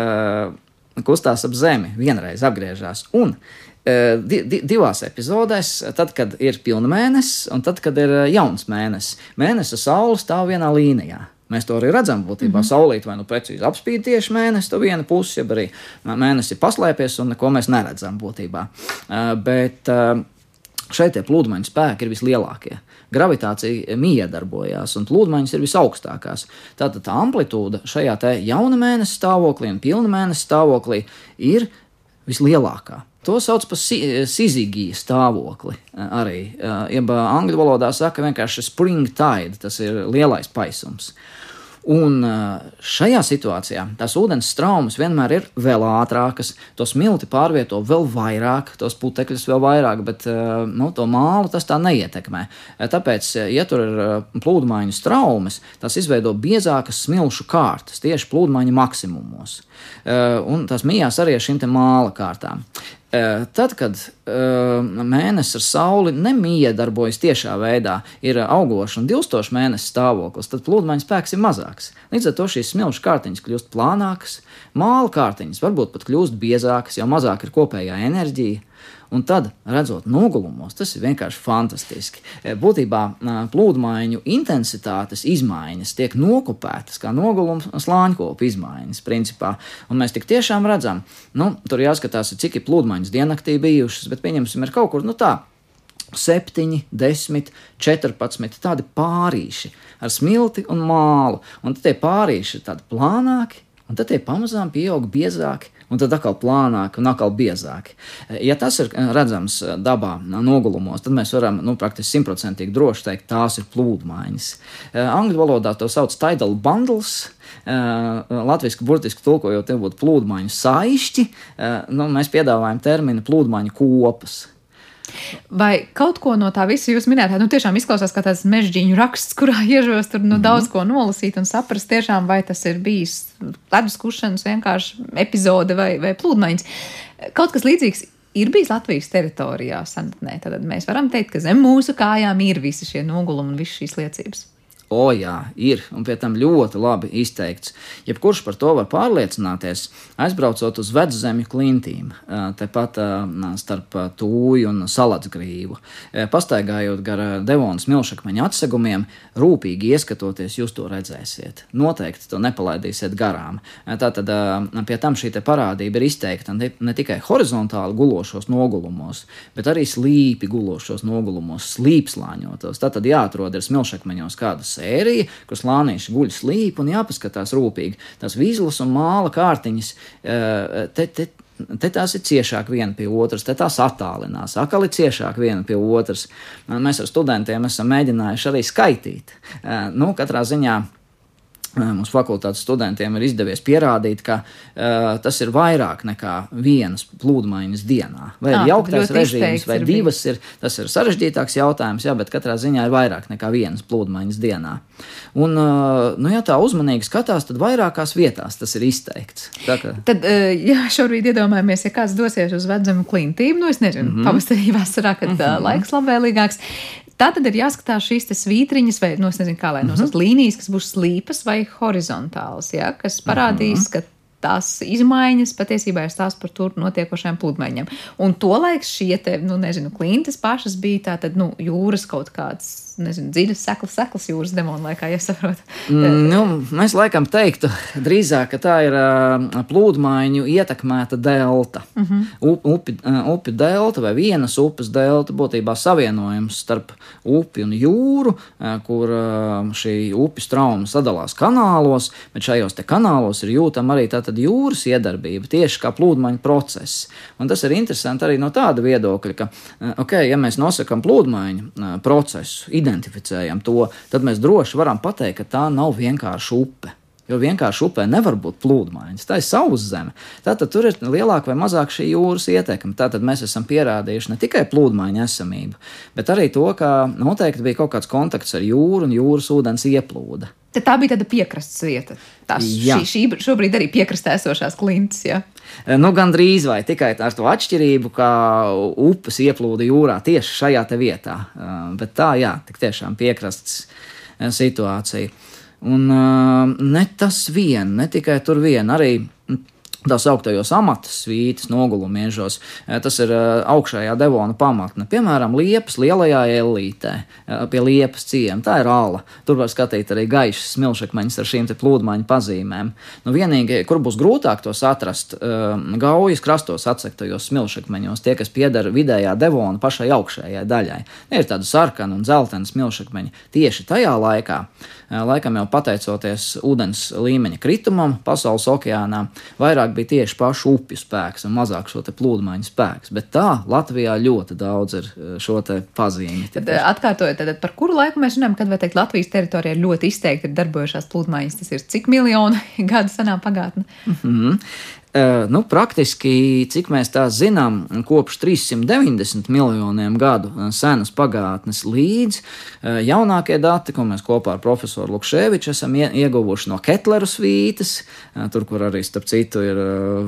kustās ap zemi, vienreiz apgriežās. Un di, di, divās epizodēs, tad, kad ir pilna mēnesis un tad, kad ir jauns mēnesis. Mēnesis saule stāv vienā līnijā. Mēs to arī redzam. Būtībā mm -hmm. saulīt vai nu precīzi apspīd tieši mēnesi, to viena pusi, ja arī mēnesis ir paslēpies un neko mēs neredzam būtībā. Uh, bet uh, šeit tie plūdmaņu spēki ir vislielākie. Gravitācija miedarbojās, un plūdmaņas ir visaugstākās. Tātad tā amplitūda šajā jauna mēneša stāvoklī un pilna mēneša stāvoklī ir vislielākā. To sauc par sizigiju stāvokli. Arī ja angļu valodā saka vienkārši spring tide, tas ir lielais paisums. Un šajā situācijā tās ūdens straumes vienmēr ir vēl ātrākas, to smilti pārvieto vēl vairāk, tos putekļus vēl vairāk, bet nu, to mālu tas tā neietekmē. Tāpēc, ja tur ir plūdmaiņu straumes, tas izveido biezākas smilšu kārtas tieši plūdmaiņu maksimumos. Un tas mījās arī ar šīm māla kārtām. Tad, kad mēnesis ar sauli nemiedarbojas tiešā veidā, ir augošs un dilstošs mēnesis stāvoklis, tad plūdmaņa spēks ir mazāks. Līdz ar to šīs smilšu kārtiņas kļūst plānākas, māla kārtiņas varbūt pat kļūst biezākas, jo mazāk ir kopējā enerģija. Un tad, redzot nogulumos, tas ir vienkārši fantastiski. E, būtībā plūdmaiņu intensitātes izmaiņas tiek nokopētas kā nogulums slāņkopu izmaiņas, principā. Un mēs tik tiešām redzam, nu, tur jāskatās, cik ir plūdmaiņas diennaktī bijušas, bet pieņemsim, ir kaut kur, nu tā, 7, 10, 14 tādi pārīši ar smilti un mālu. Un tie pārīši ir tādi plānāki, un tad tie pamazām pieaug biezāki un tad atkal plānāki un atkal biezāki. Ja tas ir eh, redzams eh, dabā, nogulumos, tad mēs varam nu, praktiski simtprocentīgi droši teikt, tās ir plūdmaiņas. Angļu valodā to sauc tidal bundles. Latvijas burtiski tulkojot, tie būtu plūdmaiņu saišķi. Nu, mēs piedāvājam terminu plūdmaiņu kopas. Vai kaut ko no tā visa jūs minējāt, nu tiešām izklausās kā tāds mežģīņu raksts, kurā iežos tur nu, mm -hmm. daudz ko nolasīt un saprast, tiešām, vai tas ir bijis ledus kušanas vienkārši epizode vai, vai plūdmaiņas. Kaut kas līdzīgs ir bijis Latvijas teritorijā senatnē. Tad mēs varam teikt, ka zem mūsu kājām ir visi šie nogulumi un visas šīs liecības. O, jā, ir, un pie tam ļoti labi izteikts. Jebkurš par to var pārliecināties, aizbraucot uz veczemju klintīm, tepat starp tūju un salatsgrīvu. Pastaigājot gar Devonas milšakmeņa atsegumiem, rūpīgi ieskatoties, jūs to redzēsiet. Noteikti to nepalaidīsiet garām. Tātad pie tam šī parādība ir izteikta ne tikai horizontāli gulošos nogulumos, bet arī slīpi gulošos nogulumos, slīpslāņotos. Tātad jāatrod ir smilšakmeņos kādas sērija, kur slānīši guļ slīp un jāpaskatās rūpīgi. Tās vīzlas un māla kārtiņas, eh, te, te, Te tās ir ciešāk viena pie otras, te tās attālinās, atkal ir ciešāk viena pie otras. Mēs ar studentiem esam mēģinājuši arī skaitīt. Eh, nu, katrā ziņā Mums fakultātes studentiem ir izdevies pierādīt, ka uh, tas ir vairāk nekā vienas plūdmaiņas dienā. Vai ir jauktais režīms, vai ir divas, ir, tas ir sarežģītāks jautājums, jā, bet katrā ziņā ir vairāk nekā vienas plūdmaiņas dienā. Un, uh, nu, ja tā uzmanīgi skatās, tad vairākās vietās tas ir izteikts. Tā kā... Tad, uh, jā, šobrīd iedomājamies, ja kāds dosies uz vecuma klintīm, nu, es nezinu, mm -hmm. pavasarī, vasarā, kad mm -hmm. laiks labvēlīgāks. Tā tad ir jāskatās šīs svītriņas, vai no, nu, nezinu, kā lai nosauc, mm -hmm. līnijas, kas būs slīpas vai horizontālas, ja, kas parādīs, mm -hmm. ka tās izmaiņas patiesībā ir stāsts par tur notiekošajām pludmaiņām. Un tolaik šie te, nu, nezinu, klintas pašas bija tā tad, nu, jūras kaut kāds nezinu, dziļas seklas, seklas jūras demona laikā, ja saprotu. Mm, nu, mēs laikam teiktu drīzāk, ka tā ir uh, plūdmaiņu ietekmēta delta. Mm -hmm. upi, uh, upi delta vai vienas upes delta būtībā savienojums starp upi un jūru, uh, kur uh, šī upes trauma sadalās kanālos, bet šajos kanālos ir jūtama arī tātad jūras iedarbība tieši kā plūdmaiņa process. Un tas ir interesanti arī no tāda viedokļa, ka, ok, ja mēs nosakām plūdmaiņu procesu, identificējam to, tad mēs droši varam pateikt, ka tā nav vienkārši upe. Jo vienkārši upē nevar būt plūdmaiņas. Tā ir saules zeme. Tātad tur ir lielāka vai mazāka šī jūras ietekme. Tātad mēs esam pierādījuši ne tikai plūdmaiņu esamību, bet arī to, ka noteikti bija kaut kāds kontakts ar jūru un jūras ūdens ieplūda. Tad tā bija tāda piekrastes vieta. Tās šī, šī, šobrīd arī piekrastē esošās klints. Ja? Nu, Gan drīz vai tikai ar to atšķirību, ka upes ieplūda jūrā tieši šajā vietā. Bet tā, jā, tik tiešām piekrastes situācija. Un ne tas vien, ne tikai tur vien, arī tā sauktajos amatsvītas nogulumiežos. Tas ir augšējā devona pamatne. Piemēram, liepas lielajā ellītē, pie liepas ciema. Tā ir āla. Tur var skatīt arī gaišas smilšakmeņus ar šīm plūdmaiņu pazīmēm. Nu, vienīgi, kur būs grūtāk tos atrast, gaujas krastos atsektajos smilšakmeņos, tie, kas pieder vidējā devona pašai augšējai daļai. Ir tāda sarkana un zeltaina smilšakmeņa tieši tajā laikā laikam jau pateicoties ūdens līmeņa kritumam pasaules okeānā, vairāk bija tieši pašu upju spēks un mazāk šo plūdmaiņu spēks. Bet tā Latvijā ļoti daudz ir šo pazīmi. Tad atkārtojot, tad par kuru laiku mēs runājam, kad vai teikt Latvijas teritorijā ļoti izteikti ir darbojušās plūdmaiņas? Tas ir cik miljoni gadu senā pagātne? Mm -hmm. Eh, nu, praktiski, cik mēs tā zinām, kopš 390 miljoniem gadu eh, senas pagātnes līdz eh, jaunākie dati, ko mēs kopā ar profesoru Lukševiču esam ieguvuši no Ketlera svītas, tur, kur arī, starp citu, ir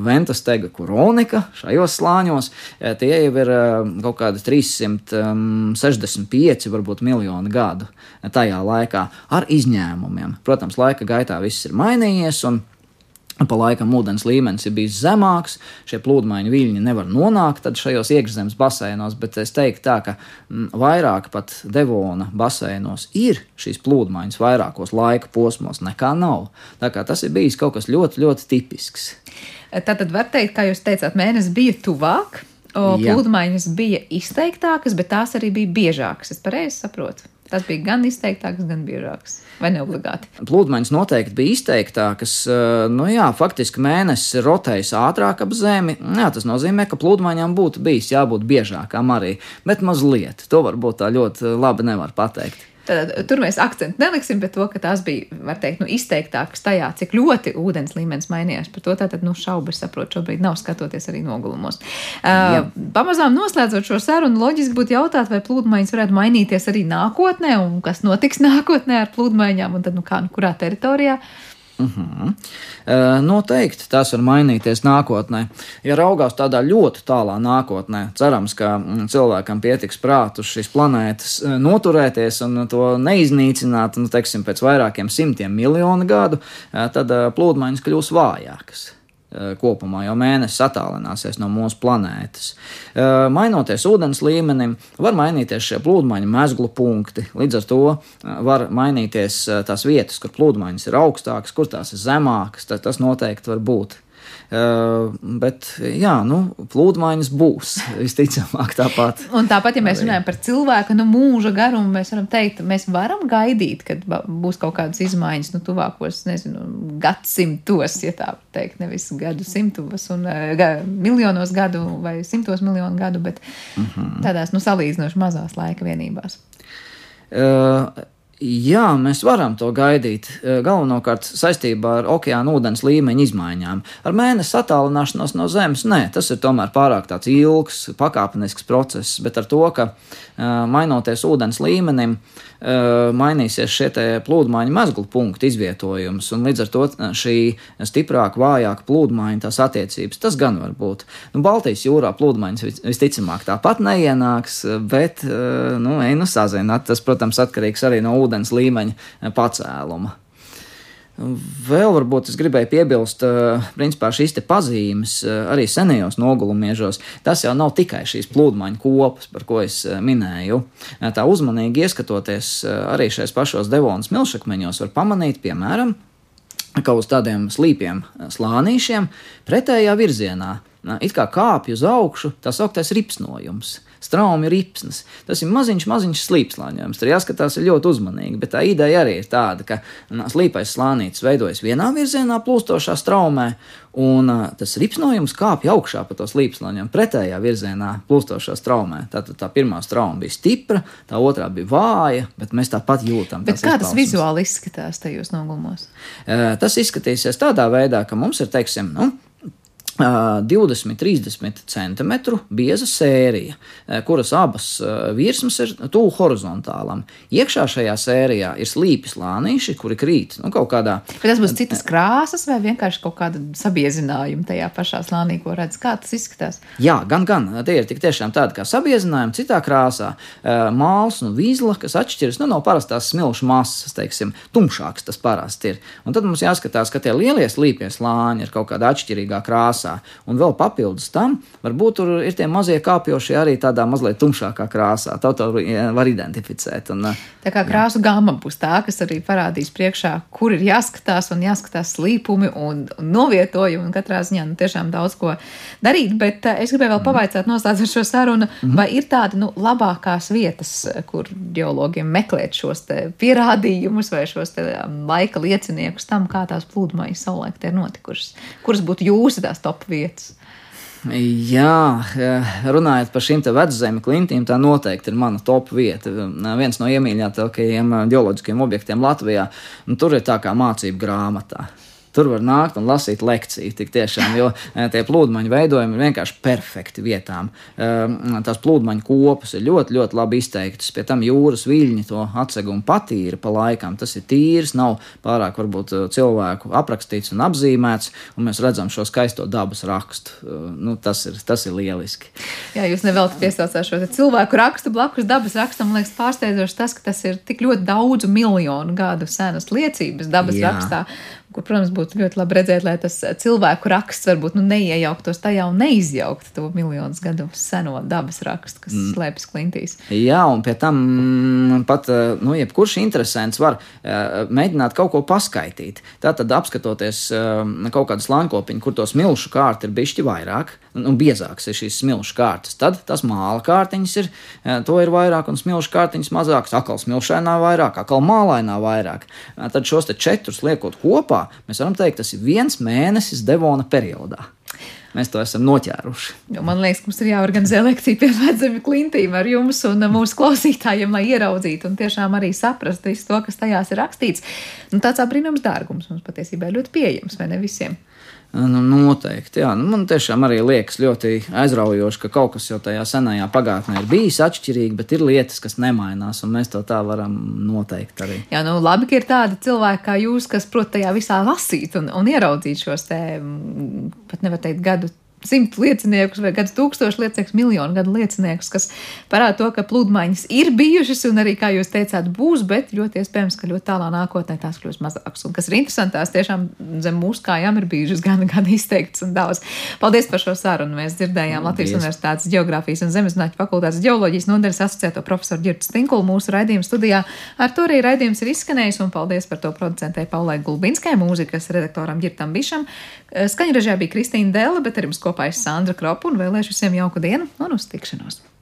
Ventas tega kronika šajos slāņos, tie jau ir kaut kādi 365, varbūt miljoni gadu tajā laikā ar izņēmumiem. Protams, laika gaitā viss ir mainījies un Pa laikam ūdens līmenis ir bijis zemāks, šie plūdmaiņu viļņi nevar nonākt šajos iekšzemes baseinos, bet es teiktu, tā, ka mm, vairāk pat Devona baseinos ir šīs plūdmaiņas vairākos laika posmos nekā nav. Tā kā tas ir bijis kaut kas ļoti, ļoti tipisks. Tātad var teikt, kā jūs teicāt, mēnesis bija tuvāk, plūdmaiņas bija izteiktākas, bet tās arī bija biežākas. Es pareizi saprotu. Tas bija gan izteiktāks, gan biežāks. Vai ne obligāti? Plūdmaiņas noteikti bija izteiktākas. Eh, nu jā, faktiski mēnesis rotējas ātrāk ap zemi. Jā, tas nozīmē, ka plūdmaiņām būtu bijis jābūt biežākām arī, bet mazliet. To varbūt tā ļoti labi nevar pateikt. Tad, tur mēs akcentu neliksim, bet to, ka tās bija, var teikt, nu, izteiktākas tajā, cik ļoti ūdens līmenis mainījās. Par to tātad, nu, šaubas, saprotu, šobrīd nav skatoties arī nogulumos. Uh, pamazām noslēdzot šo sarunu, loģiski būtu jautāt, vai plūdmaiņas varētu mainīties arī nākotnē, un kas notiks nākotnē ar plūdmaiņām, un tad, nu, kā, nu, kurā teritorijā. Uh -huh. e, noteikti tas var mainīties nākotnē. Ja raugās tādā ļoti tālā nākotnē, cerams, ka mm, cilvēkam pietiks prātu uz šīs planētas noturēties un to neiznīcināt, nu, teiksim, pēc vairākiem simtiem miljonu gadu, tad plūdmaiņas kļūs vājākas. Eh, kopumā, jo mēnesis attālināsies no mūsu planētas. Eh, mainoties ūdens līmenim, var mainīties šie plūdmaiņu mezglu punkti. Līdz ar to eh, var mainīties tās vietas, kur plūdmaiņas ir augstākas, kur tās ir zemākas. Tas noteikti var būt. Uh, bet, jā, nu, plūdmaiņas būs visticamāk tāpat. Un tāpat, ja mēs runājam par cilvēku nu, mūža garumu, mēs varam teikt, mēs varam gaidīt, kad būs kaut kādas izmaiņas, nu, tuvākos, nezinu, gadsimtos, ja tā teikt, nevis gadu simtos un ga, miljonos gadu vai simtos miljonu gadu, bet mhm. -huh. tādās, nu, salīdzinoši mazās laika vienībās. Uh, Jā, mēs varam to gaidīt. Eh, galvenokārt saistībā ar okeāna ūdens līmeņa izmaiņām. Ar mēnesi attālināšanos no Zemes, nē, tas ir tomēr pārāk ilgs, pakāpenisks process, bet ar to, ka uh, mainoties ūdens līmenim, uh, mainīsies šie plūdmaiņu mezglu punktu izvietojums, un līdz ar to šī stiprāka, vājāka plūdmaiņa tās attiecības, tas gan var būt. Nu, Baltijas jūrā plūdmaiņas visticamāk tāpat neienāks, bet, uh, nu, ej, nu, sazināt, tas, protams, atkarīgs arī no ūdens līmeņa eh, pacēluma. Vēl varbūt es gribēju piebilst, eh, principā šīs pazīmes eh, arī senajos nogulumiežos. Tas jau nav tikai šīs plūdmaiņu kopas, par ko es minēju. Tā uzmanīgi ieskatoties arī šajos pašos devonas milšakmeņos, var pamanīt, piemēram, ka uz tādiem slīpiem slānīšiem pretējā virzienā it kā kāpj uz augšu tā sauktais ripsnojums Straumi ir ripsnes. Tas ir maziņš, maziņš slīpslāņojums. Tur jāskatās ļoti uzmanīgi, bet tā ideja arī ir tāda, ka slīpais slānītis veidojas vienā virzienā plūstošā straumē, un tas ripsnojums kāpj augšā pa to slīpslāņiem pretējā virzienā plūstošā straumē. Tātad tā pirmā strauma bija stipra, tā otrā bija vāja, bet mēs tāpat jūtam. Bet kā tas vizuāli izskatās tajos nogulumos? Tas izskatīsies tādā veidā, ka mums ir, teiksim, nu, 20, 30 centimetru bieza sērija, kuras abas virsmas ir tuvu horizontālam. Iekšā šajā sērijā ir slīpi slānīši, kuri krīt nu, kādā. Bet tas būs citas krāsas vai vienkārši kaut kāda sabiezinājuma tajā pašā slānī, ko redz? Kā tas izskatās? Jā, gan, gan. Tie ir tik tiešām tādi kā sabiezinājumi citā krāsā. Māls un vīzla, kas atšķiras nu, no parastās smilšu masas, teiksim, tumšāks tas parasti ir. Un tad mums jāskatās, ka tie lielie slīpie slāņi ir kaut kādā atšķirīgā krāsā krāsā. Un vēl papildus tam, varbūt tur ir tie mazie kāpjošie arī tādā mazliet tumšākā krāsā. Tā to var identificēt. Un, tā kā krāsu gama būs tā, kas arī parādīs priekšā, kur ir jāskatās un jāskatās slīpumi un, un novietojumi. Un katrā ziņā nu, tiešām daudz ko darīt. Bet es gribēju vēl mhm. pavaicāt, noslēdzot šo sarunu, mm -hmm. vai ir tādi nu, labākās vietas, kur geologiem meklēt šos pierādījumus vai šos laika lieciniekus tam, kā tās plūdmaiņas savulaik ir notikušas. Kuras būtu jūsu tās top top vietas. Jā, runājot par šīm veczemes klintīm, tā noteikti ir mana top vieta. Viens no iemīļotākajiem geoloģiskiem objektiem Latvijā. Tur ir tā kā mācību grāmatā. Tur var nākt un lasīt lekciju. Tik tiešām, jo eh, tie plūdmaņu veidojumi ir vienkārši perfekti vietām. Ehm, tās plūdmaņu kopas ir ļoti, ļoti labi izteiktas. Pie tam jūras viļņi to atsegumu patīra pa laikam. Tas ir tīrs, nav pārāk varbūt eh, cilvēku aprakstīts un apzīmēts, un mēs redzam šo skaisto dabas rakstu. Eh, nu, tas, ir, tas ir lieliski. Jā, jūs nevelti piesaucāt šo cilvēku rakstu blakus dabas rakstam. Man liekas, pārsteidzoši tas, ka tas ir tik ļoti daudzu miljonu gadu senas liecības dabas Jā. rakstā kur, protams, būtu ļoti labi redzēt, lai tas cilvēku raksts varbūt nu, neiejauktos tajā un neizjauktu to miljonus gadu seno dabas rakstu, kas mm. slēpjas klintīs. Jā, un pie tam mm, pat nu, jebkurš interesants var uh, mēģināt kaut ko paskaidrot. Tātad, apskatoties kaut kādu slāņkopiņu, kur to smilšu kārtu ir bišķi vairāk, nu, biezāks ir šīs smilšu kārtas, tad tas māla kārtiņas ir, to ir vairāk, un smilšu kārtiņas mazākas, akal smilšainā vairāk, akal mālainā vairāk. Tad šos te četrus liekot kopā, mēs varam teikt, tas ir viens mēnesis Devona periodā. Mēs to esam noķēruši. Jo man liekas, mums ir jāorganizē lekcija pie vecuma klintīm ar jums un mūsu klausītājiem, lai ieraudzītu un tiešām arī saprastu visu to, kas tajās ir rakstīts. Nu, tāds apbrīnums dārgums mums patiesībā ir ļoti pieejams, vai ne visiem? Nu, noteikti. Jā. Nu, man tiešām arī liekas ļoti aizraujoši, ka kaut kas jau tajā senajā pagātnē ir bijis atšķirīgi, bet ir lietas, kas nemainās, un mēs to tā varam noteikt arī. Jā, nu labi, ka ir tādi cilvēki kā jūs, kas prot tajā visā lasīt un, un ieraudzīt šos te, pat nevar teikt, gadu simtu lieciniekus vai gadus tūkstošu lieciniekus, miljonu gadu lieciniekus, kas parāda to, ka pludmaiņas ir bijušas un arī, kā jūs teicāt, būs, bet ļoti iespējams, ka ļoti tālā nākotnē tās kļūs mazākas. Un kas ir interesanti, tās tiešām zem mūsu kājām ir bijušas gan, gan izteikts un daudz. Paldies par šo sarunu. Mēs dzirdējām Latvijas Universitātes Geogrāfijas un Zemesnāķu fakultātes ģeoloģijas nodaļas asociēto profesoru Girtu Stinkulu mūsu raidījuma studijā. Ar to arī raidījums ir izskanējis un paldies par to producentei Paulai Gulbinskai, mūzikas redaktoram Girtam Bišam. Skaņražā bija Kristīna Dēla, bet arī mums kopā kopā ir Sandra Kropa un vēlēšu visiem jauku dienu un uz tikšanos!